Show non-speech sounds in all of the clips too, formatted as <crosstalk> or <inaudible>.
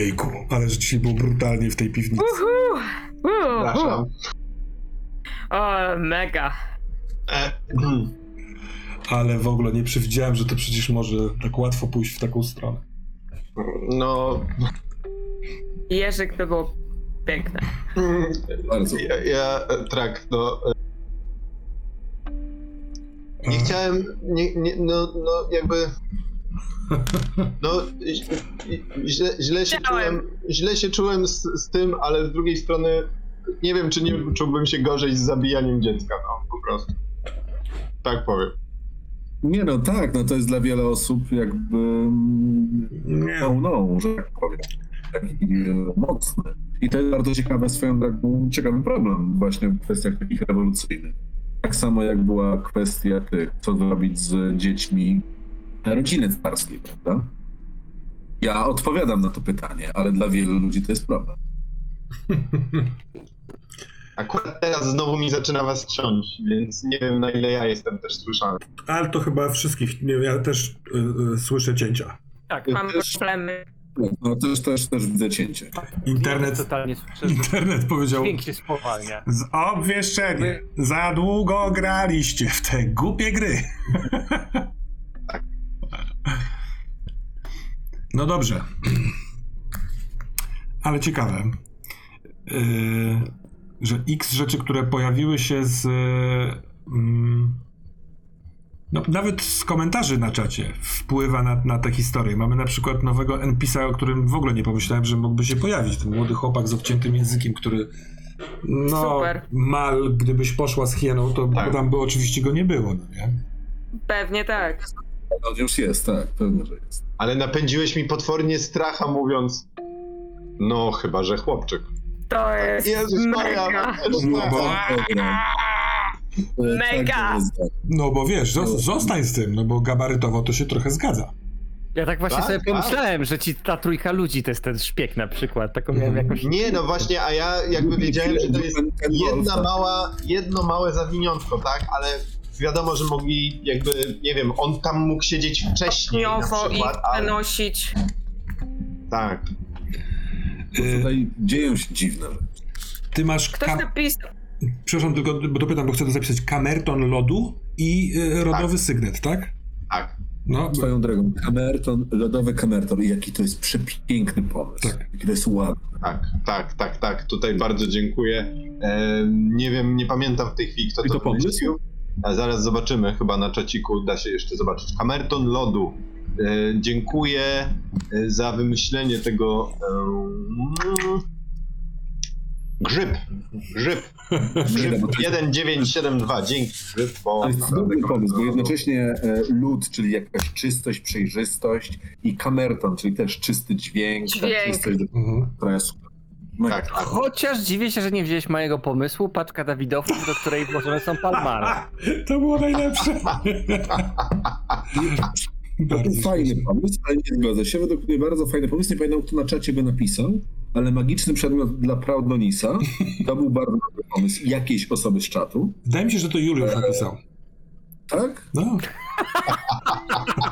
Jejku, ale rzeczywiście było brutalnie w tej piwnicy. Uhu. Uhu. O, mega. E, <clears throat> Ale w ogóle nie przewidziałem, że to przecież może tak łatwo pójść w taką stronę. no, Jerzyk to było piękne. Bardzo. ja, ja trak, no. Nie chciałem, nie, nie, no, no jakby. No, źle, źle się czułem, źle się czułem z, z tym, ale z drugiej strony nie wiem, czy nie czułbym się gorzej z zabijaniem dziecka, no po prostu. Tak powiem. Nie no, tak, no to jest dla wiele osób jakby mm, Nie. no, no, że tak powiem, taki e, mocny. I to jest bardzo ciekawe swoją drogą, ciekawy problem właśnie w kwestiach takich rewolucyjnych. Tak samo jak była kwestia tych, co zrobić z dziećmi rodziny carskiej, prawda? Ja odpowiadam na to pytanie, ale dla wielu ludzi to jest problem. <laughs> Akurat teraz znowu mi zaczyna was trząść, więc nie wiem na ile ja jestem też słyszany. Ale to chyba wszystkich, nie, ja też y, y, słyszę cięcia. Tak, Mam też- problemy. No też, też, też widzę cięcie. Internet, totalnie słyszę. internet powiedział Dźwięk się spowalnia. z obwieszczenie. Za długo graliście w te głupie gry. <laughs> No dobrze. <clears throat> Ale ciekawe, yy, że x rzeczy, które pojawiły się z. mm, no, nawet z komentarzy na czacie wpływa na, na tę historię. Mamy na przykład nowego NPC-a, o którym w ogóle nie pomyślałem, że mógłby się pojawić. Ten młody chłopak z obciętym językiem, który. No, Super. mal, gdybyś poszła z hieną, to Tak. tam by oczywiście go nie było, no nie? Pewnie tak. On już jest, tak, pewnie, że jest. Ale napędziłeś mi potwornie stracha mówiąc. No, chyba, że chłopczyk. To jest Jezus Maria, mega. też No tak. bo- Mega! Tak, to jest tak. No bo wiesz, zos- zostań z tym, no bo gabarytowo to się trochę zgadza. Ja tak właśnie Tak, sobie tak. pomyślałem, że ci ta trójka ludzi to jest ten szpieg na przykład. Taką miałem Mhm. jakąś... Nie, no właśnie, a ja jakby wiedziałem, że to jest jedna mała, jedno małe zawiniątko, tak? Ale wiadomo, że mogli jakby, nie wiem, on tam mógł siedzieć wcześniej na Niowo i przykład, ale przenosić. tak. Tutaj dzieją się dziwne rzeczy. ty masz. Ktoś Kam- napisał. Przepraszam, tylko bo dopytam, bo chcę to zapisać. Kamerton lodu i y, rodowy sygnet, tak? Tak. No, Swoją drogą, kamerton, lodowy kamerton, i jaki to jest przepiękny pomysł. Tak. Jaki to jest ładny. Tak, tak, tak, tak. Tutaj bardzo dziękuję. E, nie wiem, nie pamiętam w tej chwili, kto I to, to pomysł? wymyślił. A zaraz zobaczymy, chyba na czaciku da się jeszcze zobaczyć. Kamerton lodu. E, dziękuję e, za wymyślenie tego. E, grzyb. Grzyb. Grzyb <laughs> 1972. Dzięki, grzyb, bo. To jest dobry pomysł, bo jednocześnie lód, czyli jakaś czystość, przejrzystość i kamerton, czyli też czysty dźwięk, ta Dźwięk. czystość, mhm. która jest super. Mega. Tak, tak. Chociaż dziwię się, że nie wziąłeś mojego pomysłu, paczka Dawidowców, do której włożone są palmary. <laughs> To było najlepsze. <laughs> To Bardzo był fajny pomysł, ale nie zgodzę się. Według mnie bardzo fajny pomysł. Nie pamiętam, kto na czacie go napisał, ale magiczny przedmiot dla Proudnonisa to był bardzo dobry pomysł jakiejś osoby z czatu. Wydaje mi się, że to Juliusz napisał. Tak? No. <laughs>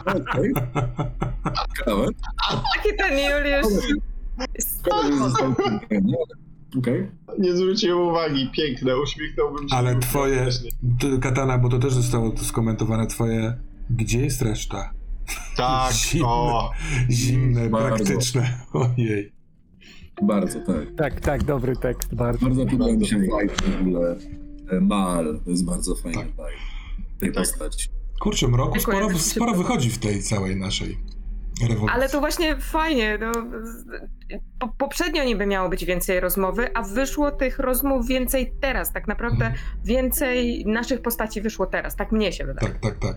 Okej. Ciekawe. Taki ten Juliusz. Okej. Nie zwróciłem uwagi. Piękne, uśmiechnąłbym się. Ale twoje, ty, Katana, bo to też zostało tu skomentowane, twoje, gdzie jest reszta? Tak, <laughs> Zimne. o. Zimne, Bardzo. praktyczne. Ojej. Bardzo, tak. Tak, tak, dobry tekst, bardzo. Bardzo podoba mi się vibe w ogóle. e, Mal, to jest bardzo fajny Tak. vibe tej Tak. postaci. Kurczę, mroku sporo, sporo wychodzi w tej całej naszej rewolucji. Ale to właśnie fajnie. No, po, poprzednio niby miało być więcej rozmowy, a wyszło tych rozmów więcej teraz. Tak naprawdę Mhm. więcej naszych postaci wyszło teraz. Tak mnie się wydaje. Tak, tak, tak.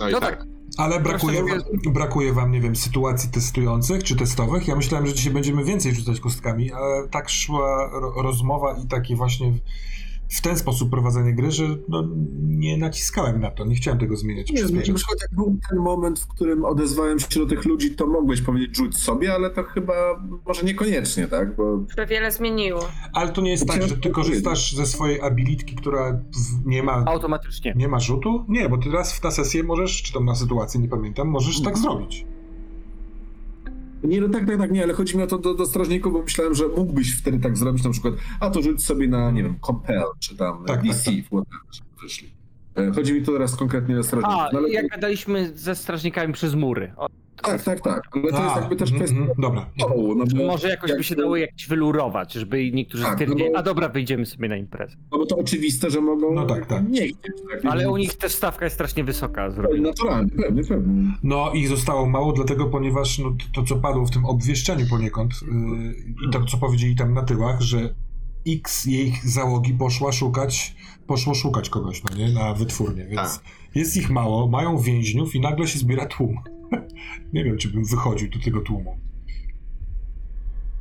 No No tak. tak. Ale brakuje, mówiąc- brakuje wam, nie wiem, sytuacji testujących czy testowych. Ja myślałem, że dzisiaj będziemy więcej rzucać kostkami, ale tak szła ro- rozmowa i takie właśnie w, ten sposób prowadzenie gry, że no, nie naciskałem na to, nie chciałem tego zmieniać. Nie, przykład jak był ten moment, w którym odezwałem się do tych ludzi, to mogłeś powiedzieć rzuć sobie, ale to chyba może niekoniecznie, tak? Bo To wiele zmieniło. Ale to nie jest tak, że ty korzystasz ze swojej abilitki, która nie ma, Automatycznie. nie ma rzutu? Nie, bo ty raz w na sesję możesz, czy tam na sytuację, nie pamiętam, możesz tak zrobić. Nie, no tak, tak, tak, nie, ale chodzi mi o to do, do strażników, bo myślałem, że mógłbyś wtedy tak zrobić, na przykład, a to rzuć sobie na, nie wiem, Compel, czy tam Tak, DC, tak, whatever, żeby wyszli. E, Chodzi mi tu teraz konkretnie o strażników. A, no, ale jak gadaliśmy ze strażnikami przez mury. Tak, tak, tak, ale to jest A, jakby też mhm, kwestia mhm, Dobra. no bo, może jakoś by się dało jakiś wylurować, żeby niektórzy Tak, no stwierdzili, bo- a dobra, wyjdziemy sobie na imprezę. no bo to oczywiste, że mogą No tak, tak. nie chcieć. Tak? Ale I- u nich też stawka jest strasznie wysoka. No, Zrobiona. Naturalnie, pewnie, pewnie. No ich zostało mało, dlatego ponieważ no, to, co padło w tym obwieszczeniu poniekąd yy, i to, co powiedzieli tam na tyłach, że X jej załogi poszła szukać, poszło szukać kogoś, no nie, na wytwórnię, więc jest ich mało, mają więźniów i nagle się zbiera tłum. <laughs> nie wiem, czy bym wychodził do tego tłumu.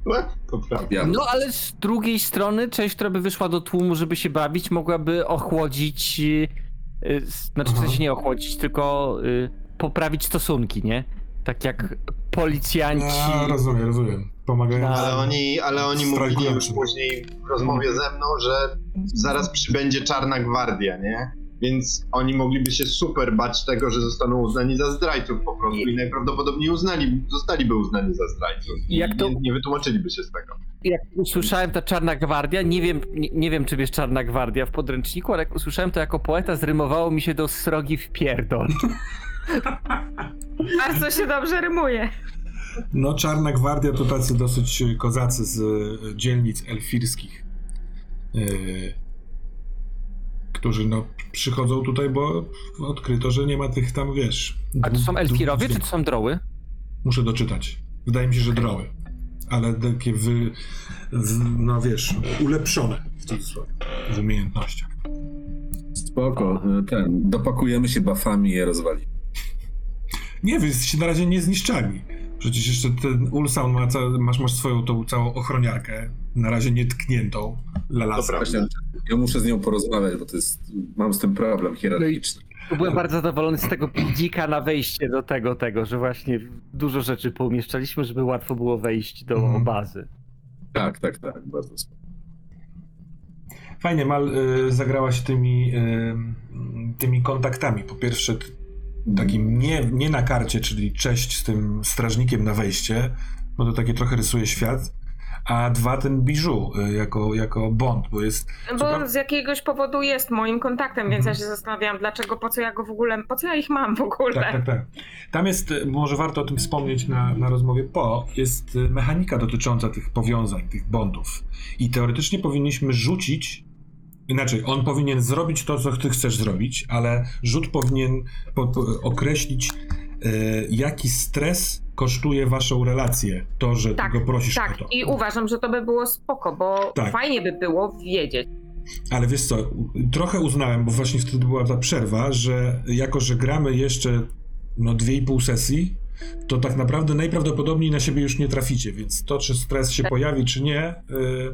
No, to prawda. Ja, No ale z drugiej strony część, która by wyszła do tłumu, żeby się bawić, mogłaby ochłodzić, yy, yy, znaczy w Aha. sensie nie ochłodzić, tylko yy, poprawić stosunki, nie? Tak jak policjanci. A, rozumiem, rozumiem. Pomagają. Ale oni, ale oni mówili już później w rozmowie ze mną, że zaraz przybędzie czarna gwardia, nie? Więc oni mogliby się super bać tego, że zostaną uznani za zdrajców po prostu i najprawdopodobniej uznali, zostaliby uznani za zdrajców. I Jak to- nie, nie wytłumaczyliby się z tego. Jak usłyszałem ta czarna gwardia, nie wiem, nie, nie wiem czym jest czarna gwardia w podręczniku, ale jak usłyszałem to jako poeta, zrymowało mi się do srogi w pierdol. <laughs> Bardzo się dobrze rymuje. No, Czarna Gwardia to tacy dosyć kozacy z y, dzielnic elfirskich, y, którzy no przychodzą tutaj, bo odkryto, że nie ma tych tam, wiesz... A to są elfirowie, czy to są droły? Muszę doczytać. Wydaje mi się, że droły. Ale takie wy, w, no wiesz, ulepszone w cudzysłowie, w umiejętnościach. spoko, e, ten, dopakujemy się buffami i je rozwali. Nie, wy jesteście na razie niezniszczalni. Przecież jeszcze ten Ulsan ma, ca- masz, masz swoją tą całą ochroniarkę, na razie nietkniętą, Dobra. Właśnie, ja muszę z nią porozmawiać, bo to jest, mam z tym problem hierarchiczny. Byłem bardzo zadowolony z tego pidzika na wejście do tego, tego, że właśnie dużo rzeczy poumieszczaliśmy, żeby łatwo było wejść do Mhm. bazy. Tak, tak, tak, bardzo spoko. Fajnie, Mal y, zagrała się tymi, y, tymi kontaktami. Po pierwsze, takim nie, nie na karcie, czyli cześć z tym strażnikiem na wejście, bo to takie trochę rysuje świat. A dwa, ten biżu y, jako, jako bond, bo jest. Bo z jakiegoś powodu jest moim kontaktem, więc Mhm. ja się zastanawiałam, dlaczego, po co ja go w ogóle, po co ja ich mam w ogóle. Tak, tak, tak. Tam jest, y, może warto o tym wspomnieć na, na rozmowie po, jest y, mechanika dotycząca tych powiązań, tych bondów. I teoretycznie powinniśmy rzucić, inaczej, on powinien zrobić to, co ty chcesz zrobić, ale rzut powinien po, po, określić, y, jaki stres kosztuje waszą relację, to, że Tak, ty go prosisz o Tak, to. i uważam, że to by było spoko, bo Tak. fajnie by było wiedzieć. Ale wiesz co, trochę uznałem, bo właśnie wtedy była ta przerwa, że jako, że gramy jeszcze no dwie i pół sesji, to tak naprawdę najprawdopodobniej na siebie już nie traficie, więc to, czy stres się pojawi, czy nie, yy,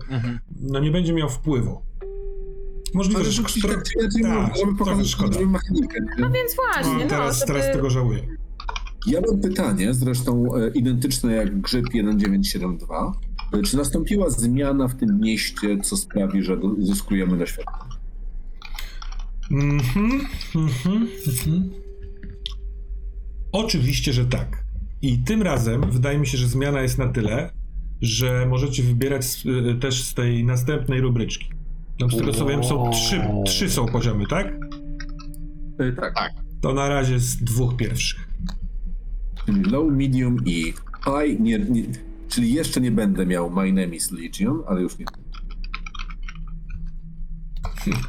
no nie będzie miał wpływu. Możliwe, że tak tak, szkoda. żeby mechanikę. nie? No więc właśnie, No, no, teraz, żeby... teraz tego żałuję. Ja mam pytanie, zresztą e, identyczne jak grzyb 1972. E, Czy nastąpiła zmiana w tym mieście, co sprawi, że zyskujemy doświadczenie? Mhm, mhm, mhm. Oczywiście, że tak. I tym razem wydaje mi się, że zmiana jest na tyle, że możecie wybierać z, y, też z tej następnej rubryczki. No z tego co wiem są trzy, trzy są poziomy, tak? E, Tak, Tak. To na razie z dwóch pierwszych. Czyli low, medium i high. Nie, nie, czyli jeszcze nie będę miał My Name is Legion, ale już nie.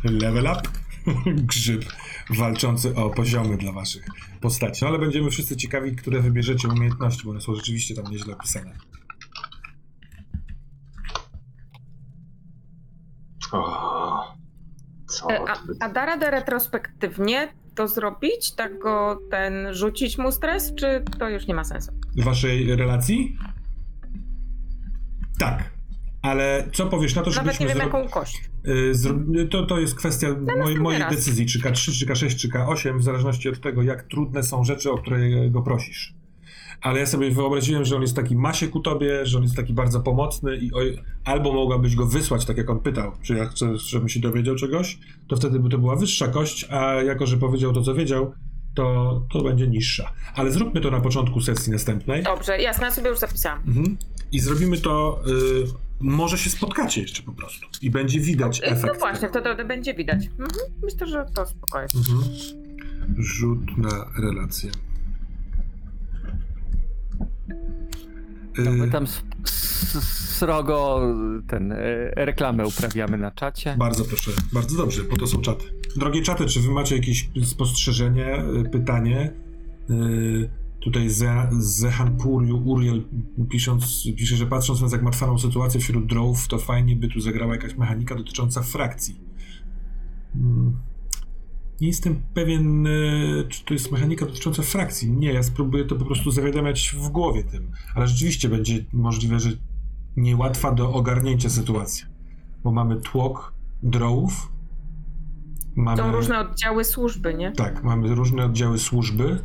Level up. <laughs> Grzyb walczący o poziomy dla waszych postaci. No ale będziemy wszyscy ciekawi, które wybierzecie umiejętności, bo one są rzeczywiście tam nieźle opisane. O, co? E, A, a da radę retrospektywnie to zrobić? Tak go ten rzucić mu stres, czy to już nie ma sensu? waszej relacji? Tak. Ale co powiesz na to, Nawet żebyśmy nie wiem zro- jaką kość. y, zro- to, to jest kwestia mojej, następny mojej raz. decyzji, czy K3, czy K6, czy K8, w zależności od tego, jak trudne są rzeczy, o które go prosisz. Ale ja sobie wyobraziłem, że on jest taki masie ku tobie, że on jest taki bardzo pomocny i oj, albo mogłabyś go wysłać, tak jak on pytał, czy ja chcę, żebym się dowiedział czegoś, to wtedy by to była wyższa kość, a jako, że powiedział to, co wiedział, to, to będzie niższa. Ale zróbmy to na początku sesji następnej. Dobrze, jasne, ja sobie już zapisałam. Mhm. I zrobimy to. Y, może się spotkacie jeszcze po prostu. I będzie widać No efekt. właśnie, to, to będzie widać. Mhm. Myślę, że to spokojnie. Mhm. Rzut na relację. No, my Y, tam srogo ten, e, reklamę uprawiamy na czacie. Bardzo proszę, bardzo dobrze, po to są czaty. Drogie czaty, czy wy macie jakieś spostrzeżenie, y, pytanie? Y, Tutaj Ze- Zehan Puriu, Uriel pisząc, pisze, że patrząc na zagmatwaną sytuację wśród drołów, to fajnie by tu zagrała jakaś mechanika dotycząca frakcji. Mm. Nie jestem pewien, y, czy to jest mechanika dotycząca frakcji. Nie, ja spróbuję to po prostu zawiadamiać w głowie tym. Ale rzeczywiście będzie możliwe, że niełatwa do ogarnięcia sytuacja. Bo mamy tłok drołów. Mamy, Są różne oddziały służby, nie? Tak, mamy różne oddziały służby.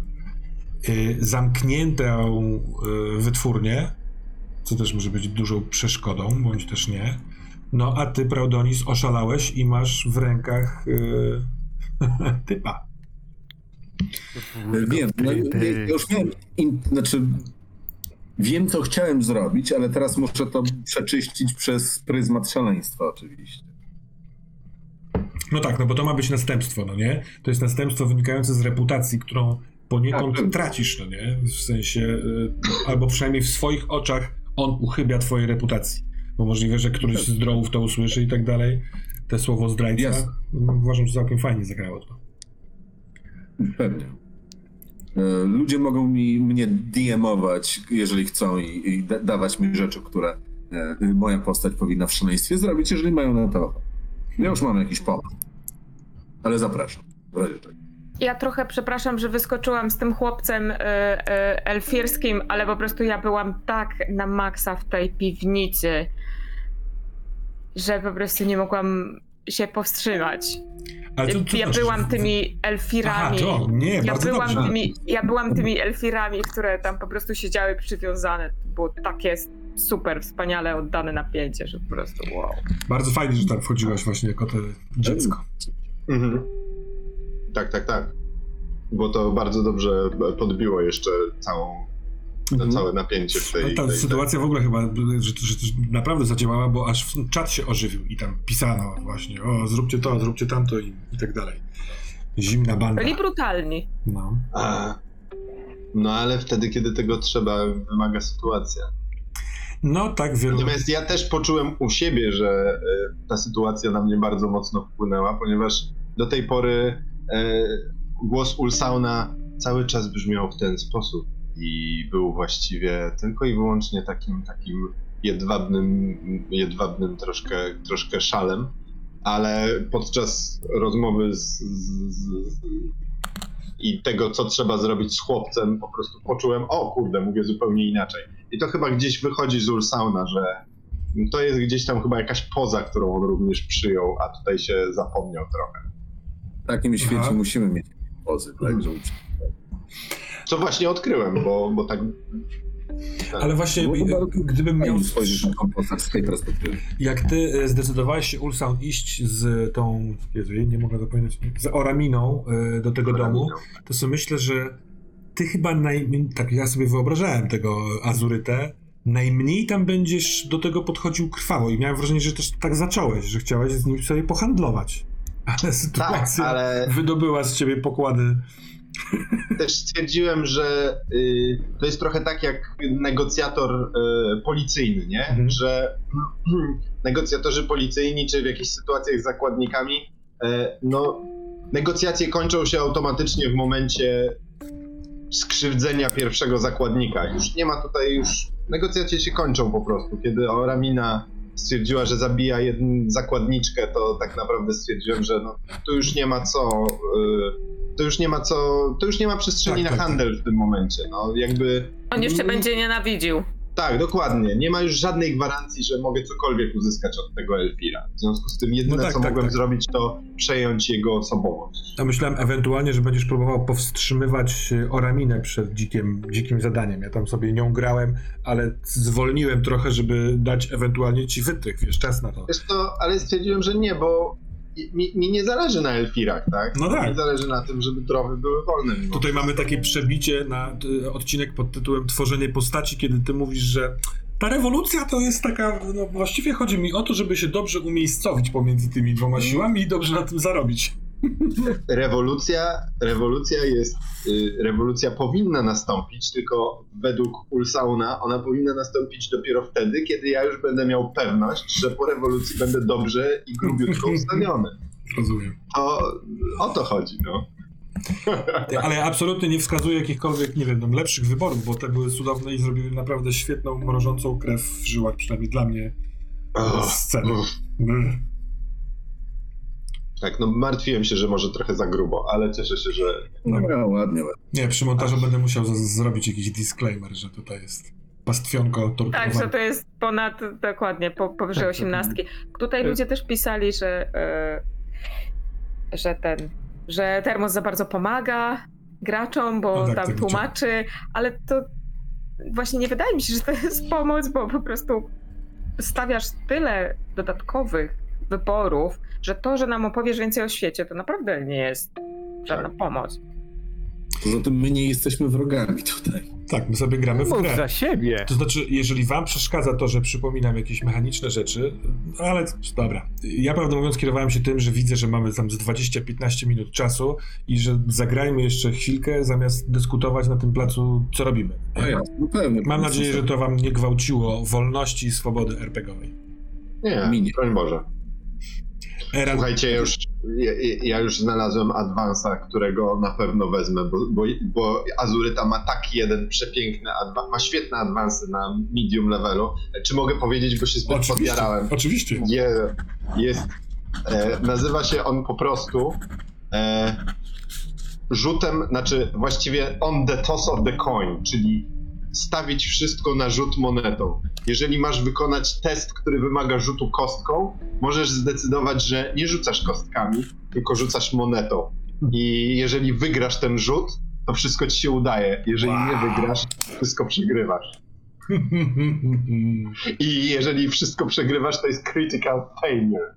Y, zamkniętą y, wytwórnię, co też może być dużą przeszkodą, bądź też nie. No a ty, Praudonis, oszalałeś i masz w rękach y, <laughs> typa. Wiem, no, ja już miałem, in, znaczy wiem co chciałem zrobić, ale teraz muszę to przeczyścić przez pryzmat szaleństwa oczywiście. No tak, no bo to ma być następstwo, no nie? To jest następstwo wynikające z reputacji, którą poniekąd Tak. tracisz, no nie? W sensie, y, albo przynajmniej w swoich oczach on uchybia twojej reputacji. Bo możliwe, że któryś z drołów to usłyszy i tak dalej. Te słowo zdrajca, Jasne. no, uważam, że całkiem fajnie zagrało to. Pewnie. E, Ludzie mogą mi, mnie DM-ować, jeżeli chcą i, i da, dawać mi rzeczy, które e, moja postać powinna w szaleństwie zrobić, jeżeli mają na to ochotę. Ja już mam jakiś pomysł. Ale zapraszam. W razie czego. Ja trochę przepraszam, że wyskoczyłam z tym chłopcem y, y, elfirskim, ale po prostu ja byłam tak na maksa w tej piwnicy, że po prostu nie mogłam się powstrzymać. Ale co, co ja znaczy, byłam tymi Aha, elfirami. to, nie, ja, bardzo byłam dobrze. tymi, ja byłam tymi elfirami, które tam po prostu siedziały przywiązane. To było takie super, wspaniale oddane napięcie, że po prostu wow. Bardzo fajnie, że tam wchodziłaś właśnie jako to dziecko. Mhm. Tak, tak, tak. Bo to bardzo dobrze podbiło jeszcze całą, Mhm. całe napięcie w tej, No, ta tej, sytuacja w ogóle chyba, że, że to naprawdę zadziałała, bo aż czat się ożywił i tam pisano właśnie, o zróbcie to, zróbcie tamto i, i tak dalej. Zimna banda. Byli brutalni. No. A, no ale wtedy, kiedy tego trzeba, wymaga sytuacja. no tak, wielu... Natomiast ja też poczułem u siebie, że e, ta sytuacja na mnie bardzo mocno wpłynęła, ponieważ do tej pory e, głos Ulsauna cały czas brzmiał w ten sposób i był właściwie tylko i wyłącznie takim takim jedwabnym, jedwabnym troszkę, troszkę szalem, ale podczas rozmowy z, z, z, i tego, co trzeba zrobić z chłopcem, po prostu poczułem, o kurde, mówię zupełnie inaczej. I to chyba gdzieś wychodzi z Ulsauna, że to jest gdzieś tam chyba jakaś poza, którą on również przyjął, a tutaj się zapomniał trochę. W takim świecie Aha. musimy mieć pozy, tak? Że Co właśnie odkryłem, bo, bo tak. Ale właśnie, bardzo gdybym miał... spojrzeć na z tej perspektywy. Jak ty e, zdecydowałeś się, Ulsan, iść z tą, Jezu, nie mogę zapomnieć, z Oraminą e, do tego domu, to sobie myślę, że ty chyba najmniej, tak ja sobie wyobrażałem tego Azurytę, najmniej tam będziesz do tego podchodził krwawo i miałem wrażenie, że też tak zacząłeś, że chciałeś z nim sobie pohandlować. Ale Tak, sytuacja ale wydobyła z ciebie pokłady. <laughs> też stwierdziłem, że y, to jest trochę tak jak negocjator y, policyjny, nie? Mhm. Że <clears throat> negocjatorzy policyjni, czy w jakichś sytuacjach z zakładnikami, y, no, negocjacje kończą się automatycznie w momencie skrzywdzenia pierwszego zakładnika. Już nie ma tutaj już. Negocjacje się kończą po prostu. Kiedy Oramina stwierdziła, że zabija jedną zakładniczkę, to tak naprawdę stwierdziłem, że no, tu już nie ma co. y, to już nie ma co. To już nie ma przestrzeni Tak, na tak, handel w tym momencie. No, jakby. On jeszcze Mm. będzie nienawidził. Tak, dokładnie. Nie ma już żadnej gwarancji, że mogę cokolwiek uzyskać od tego Elfira. W związku z tym jedyne, No tak, co tak, mogłem tak. zrobić, to przejąć jego osobowość. Ja myślałem ewentualnie, że będziesz próbował powstrzymywać e, Oraminę przed dzikim, dzikim zadaniem. Ja tam sobie nią grałem, ale zwolniłem trochę, żeby dać ewentualnie ci wytrych, wiesz, czas na to. Wiesz to, ale stwierdziłem, że nie, bo mi, mi nie zależy na elfirach, tak? No tak. Mi zależy na tym, żeby trowy były wolne. Tutaj mamy takie przebicie na y, odcinek pod tytułem Tworzenie postaci, kiedy ty mówisz, że ta rewolucja to jest taka, no właściwie chodzi mi o to, żeby się dobrze umiejscowić pomiędzy tymi dwoma siłami i dobrze na tym zarobić. Rewolucja, rewolucja jest, y, rewolucja powinna nastąpić, tylko według Ulsauna ona powinna nastąpić dopiero wtedy, kiedy ja już będę miał pewność, że po rewolucji będę dobrze i grubiutko ustawiony. Rozumiem. To o to chodzi, no. Ale absolutnie nie wskazuję jakichkolwiek, nie wiem, lepszych wyborów, bo te były cudowne i zrobiły naprawdę świetną, mrożącą krew w żyłach, przynajmniej dla mnie, Och, sceny. och. Tak, no martwiłem się, że może trochę za grubo, ale cieszę się, że No, ładnie, ładnie. Nie, przy montażu będę musiał z- zrobić jakiś disclaimer, że tutaj jest pastwionko Tak, że torturowane. to jest ponad, dokładnie, po, powyżej Tak, osiemnastki. Tutaj Tak. ludzie też pisali, że, e, że ten, że termos za bardzo pomaga graczom, bo No tak, tam tak tłumaczy, ale to właśnie nie wydaje mi się, że to jest pomoc, bo po prostu stawiasz tyle dodatkowych wyborów, że to, że nam opowiesz więcej o świecie, to naprawdę nie jest żadna Tak. pomoc. Poza tym my nie jesteśmy wrogami tutaj. Tak, my sobie gramy w Mów grę. za siebie. To znaczy, jeżeli wam przeszkadza to, że przypominam jakieś mechaniczne rzeczy, ale dobra. Ja prawdę mówiąc kierowałem się tym, że widzę, że mamy tam z 20-15 minut czasu i że zagrajmy jeszcze chwilkę, zamiast dyskutować na tym placu, co robimy. A ja, no pewnie. Mam nadzieję, że to wam nie gwałciło wolności i swobody RPGowej. nie, Minie. broń Boże. Era... Słuchajcie, ja już, ja, ja już znalazłem Advansa, którego na pewno wezmę, bo, bo, bo Azuryta ma taki jeden przepiękny, ma świetne adwansy na medium levelu. Czy mogę powiedzieć, bo się zbyt Oczywiście, podjarałem? oczywiście. Je, jest, e, nazywa się on po prostu e, rzutem, znaczy właściwie on the toss of the coin, czyli stawić wszystko na rzut monetą. Jeżeli masz wykonać test, który wymaga rzutu kostką, możesz zdecydować, że nie rzucasz kostkami, tylko rzucasz monetą. I jeżeli wygrasz ten rzut, to wszystko ci się udaje. Jeżeli nie Wow. wygrasz, wszystko przegrywasz. <laughs> I jeżeli wszystko przegrywasz, to jest critical failure.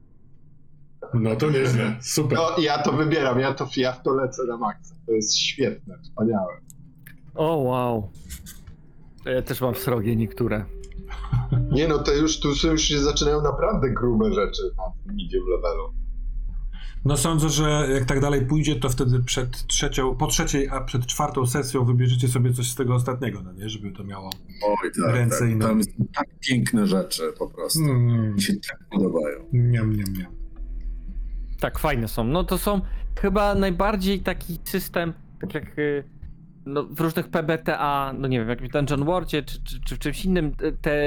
No to nieźle, super. No ja to wybieram, ja, to, ja w to lecę na maksa. To jest świetne, wspaniałe. O wow. To Ja też mam srogie niektóre. Nie no, to już tu już się zaczynają naprawdę grube rzeczy na tym medium levelu. No sądzę, że jak tak dalej pójdzie, to wtedy przed trzecią, po trzeciej, a przed czwartą sesją wybierzecie sobie coś z tego ostatniego, no nie? Żeby to miało... Oj, tak, Ręce i tak. nogi. Tam są tak piękne rzeczy po prostu. Mm, Mi się tak podobają. niam, niam, niam. Tak, fajne są. No to są chyba najbardziej taki system, tak jak y, no, w różnych PBTA, no nie wiem, jak w Dungeon Worldzie czy, czy, czy w czymś innym, te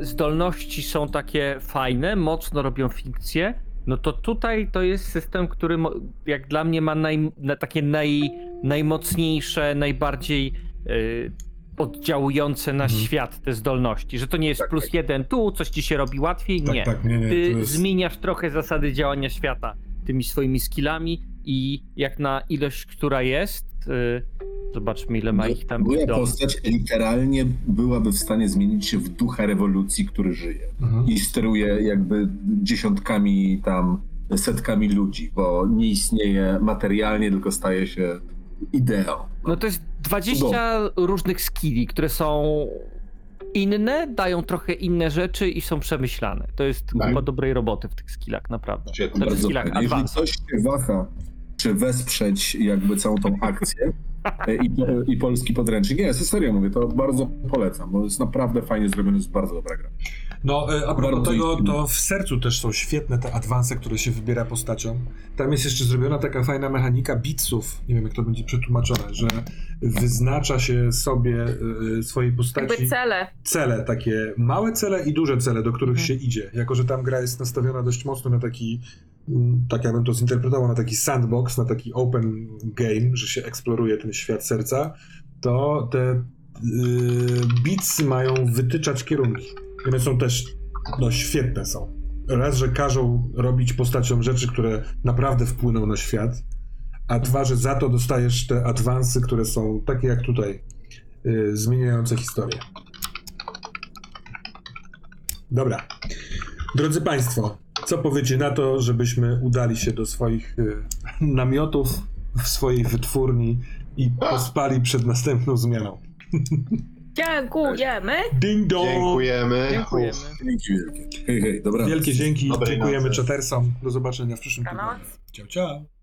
zdolności są takie fajne, mocno robią fikcję. No to tutaj to jest system, który jak dla mnie ma naj, na takie naj, najmocniejsze, najbardziej y, oddziałujące na Mhm. świat te zdolności. Że to nie jest Tak, plus tak. jeden tu, coś ci się robi łatwiej. Tak, nie tak, nie, nie. ty jest... zmieniasz trochę zasady działania świata tymi swoimi skillami i jak na ilość, która jest, y, zobaczmy ile ma ich tam. Moja dom. postać literalnie byłaby w stanie zmienić się w ducha rewolucji, który żyje. Mhm. I steruje jakby dziesiątkami tam, setkami ludzi, bo nie istnieje materialnie, tylko staje się ideą. No to jest 20 różnych skilli, które są inne, dają trochę inne rzeczy i są przemyślane. To jest Tak. chyba dobrej roboty w tych skillach, naprawdę. Znaczy skillach. Jeżeli ktoś się waha, czy wesprzeć jakby całą tą akcję i, i polski podręcznik, nie, serio mówię, to bardzo polecam, bo jest naprawdę fajnie zrobione, jest bardzo dobra gra. No, e, a propos tego, to w sercu też są świetne te adwanse, które się wybiera postacią. Tam jest jeszcze zrobiona taka fajna mechanika bitsów, nie wiem jak to będzie przetłumaczone, że wyznacza się sobie e, swojej postaci Jakby cele. cele, takie małe cele i duże cele, do których Mhm. się idzie. Jako, że tam gra jest nastawiona dość mocno na taki, tak ja bym to zinterpretował, na taki sandbox, na taki open game, że się eksploruje ten świat serca, to te bitsy mają wytyczać kierunki. One są też, no świetne są. Raz, że każą robić postaciom rzeczy, które naprawdę wpłyną na świat, a dwa, że za to dostajesz te adwansy, które są takie jak tutaj, yy, zmieniające historię. Dobra. Drodzy Państwo, Co powiecie na to, żebyśmy udali się do swoich y, namiotów w swojej wytwórni i pospali przed następną zmianą? Dziękujemy. Ding dong! Dziękujemy. Dziękujemy. Dzięki wielkie. Hej, hej, dobra. Wielkie dzięki, Dobrej dziękujemy czatersom. Do zobaczenia w przyszłym tygodniu. Ciao, ciao.